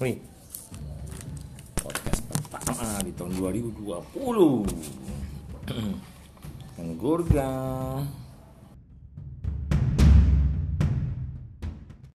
Nih, podcast pertama di tahun 2020 Yang